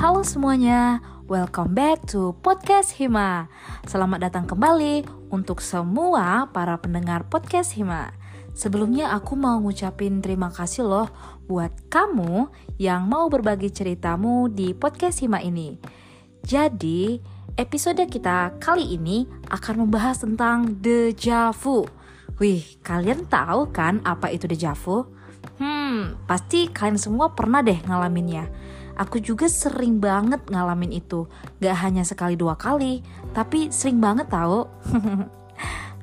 Halo semuanya, welcome back to Podcast Hima. Selamat datang kembali untuk semua para pendengar Podcast Hima. Sebelumnya aku mau ngucapin terima kasih loh buat kamu yang mau berbagi ceritamu di Podcast Hima ini. Jadi, episode kita kali ini akan membahas tentang deja vu. Wih, kalian tahu kan apa itu deja vu? Hmm, pasti kalian semua pernah deh ngalaminnya. Aku juga sering banget ngalamin itu. Gak hanya sekali dua kali, tapi sering banget tau.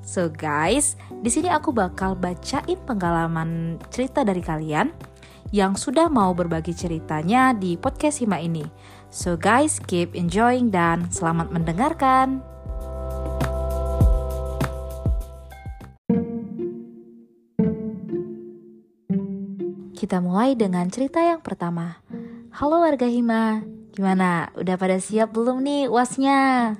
so guys, di sini aku bakal bacain pengalaman cerita dari kalian yang sudah mau berbagi ceritanya di podcast Hima ini. So guys, keep enjoying dan selamat mendengarkan. Kita mulai dengan cerita yang pertama. Halo warga Hima, gimana? Udah pada siap belum nih wasnya?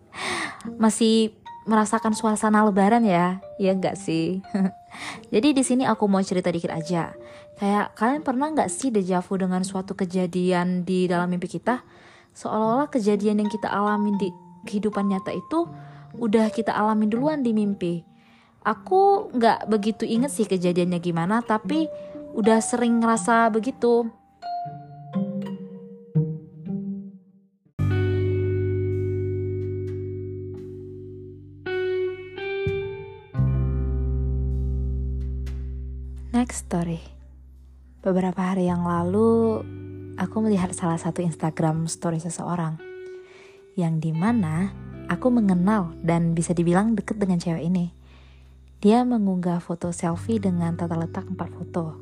Masih merasakan suasana lebaran ya? Ya enggak sih? Jadi di sini aku mau cerita dikit aja. Kayak kalian pernah nggak sih dejavu dengan suatu kejadian di dalam mimpi kita? Seolah-olah kejadian yang kita alami di kehidupan nyata itu udah kita alami duluan di mimpi. Aku nggak begitu inget sih kejadiannya gimana, tapi udah sering ngerasa begitu. Story. Beberapa hari yang lalu, aku melihat salah satu Instagram story seseorang yang di mana aku mengenal dan bisa dibilang deket dengan cewek ini. Dia mengunggah foto selfie dengan tata letak empat foto.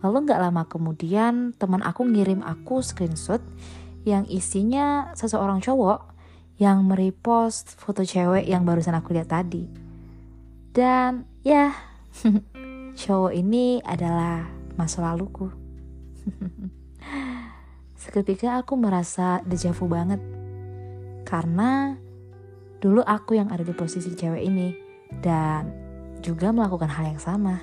Lalu nggak lama kemudian teman aku ngirim aku screenshot yang isinya seseorang cowok yang merepost foto cewek yang barusan aku lihat tadi. Dan ya, cowok ini adalah masa laluku. Seketika aku merasa dejavu banget. Karena dulu aku yang ada di posisi cewek ini dan juga melakukan hal yang sama.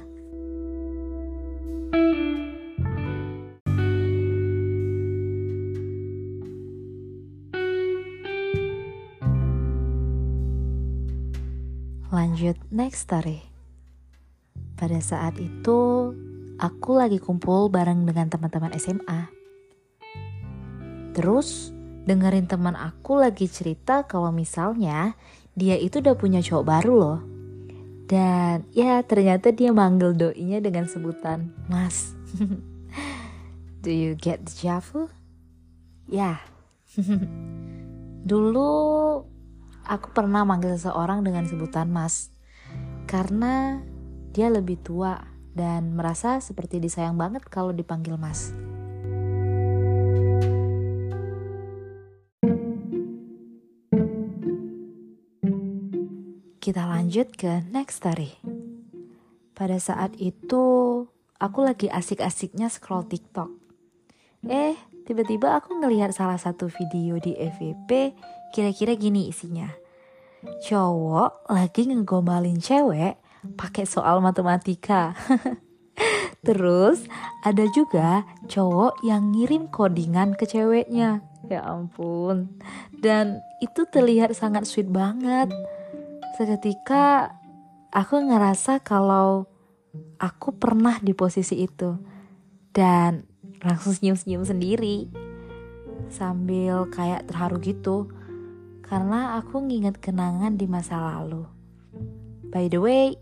Lanjut next story. Pada saat itu, aku lagi kumpul bareng dengan teman-teman SMA. Terus, dengerin teman aku lagi cerita kalau misalnya dia itu udah punya cowok baru loh. Dan ya ternyata dia manggil doinya dengan sebutan Mas. Do you get the javu? Ya. Dulu aku pernah manggil seseorang dengan sebutan Mas. Karena dia lebih tua dan merasa seperti disayang banget kalau dipanggil Mas. Kita lanjut ke next story. Pada saat itu, aku lagi asik-asiknya scroll TikTok. Eh, tiba-tiba aku ngelihat salah satu video di FVP, kira-kira gini isinya. Cowok lagi ngegombalin cewek pakai soal matematika. Terus ada juga cowok yang ngirim codingan ke ceweknya. Ya ampun. Dan itu terlihat sangat sweet banget. Seketika aku ngerasa kalau aku pernah di posisi itu. Dan langsung senyum-senyum sendiri. Sambil kayak terharu gitu. Karena aku nginget kenangan di masa lalu. By the way,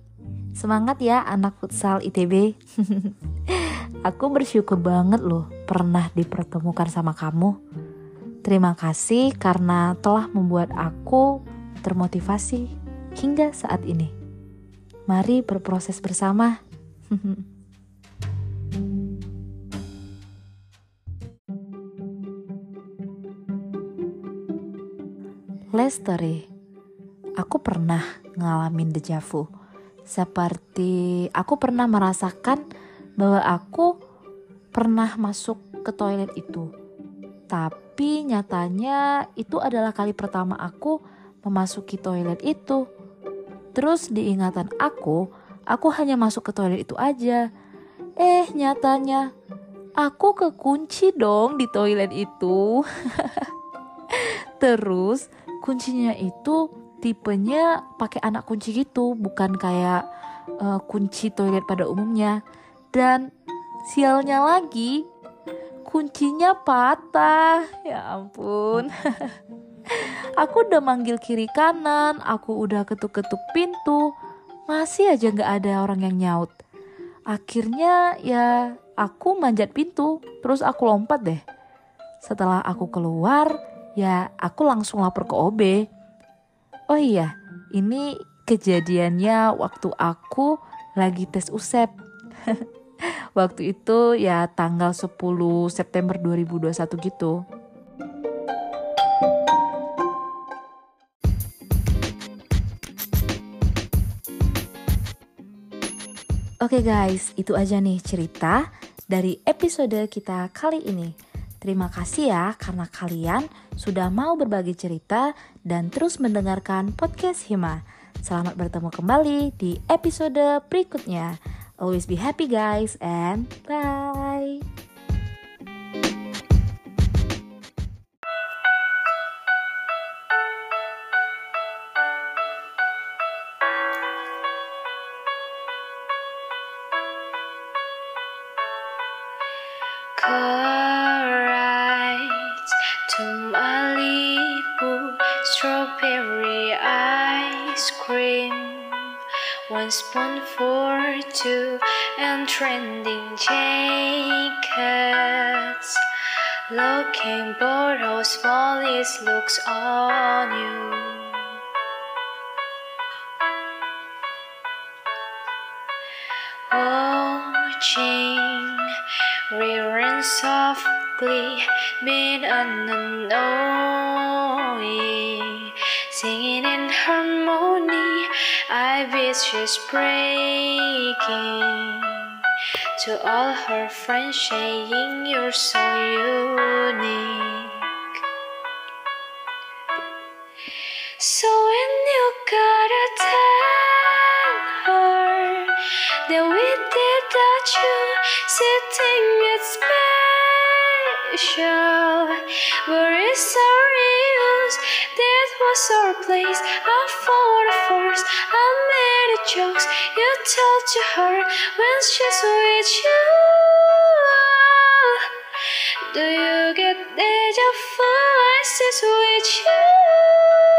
Semangat ya anak futsal ITB. Aku bersyukur banget loh pernah dipertemukan sama kamu. Terima kasih karena telah membuat aku termotivasi hingga saat ini. Mari berproses bersama. Lestery, aku pernah ngalamin dejavu seperti aku pernah merasakan bahwa aku pernah masuk ke toilet itu. Tapi nyatanya itu adalah kali pertama aku memasuki toilet itu. Terus diingatan aku, aku hanya masuk ke toilet itu aja. Eh, nyatanya Aku kekunci dong di toilet itu. Terus kuncinya itu tipenya pakai anak kunci gitu, bukan kayak uh, kunci toilet pada umumnya. Dan sialnya lagi, kuncinya patah. Ya ampun. aku udah manggil kiri kanan, aku udah ketuk-ketuk pintu, masih aja nggak ada orang yang nyaut. Akhirnya ya aku manjat pintu, terus aku lompat deh. Setelah aku keluar, ya aku langsung lapor ke OB. Oh iya, ini kejadiannya waktu aku lagi tes USEP. waktu itu ya tanggal 10 September 2021 gitu. Oke okay guys, itu aja nih cerita dari episode kita kali ini. Terima kasih ya karena kalian sudah mau berbagi cerita dan terus mendengarkan podcast Hima. Selamat bertemu kembali di episode berikutnya. Always be happy guys and bye. One spoon for two and trending jackets. Looking bottles, follies looks on you. Watching reruns of Glee, made an annoying singing. Wish she's breaking. To all her friends saying you're so unique. So our place. I fought first. I made a jokes you told to her when she's with you. Do you get deja vu? I sit with you.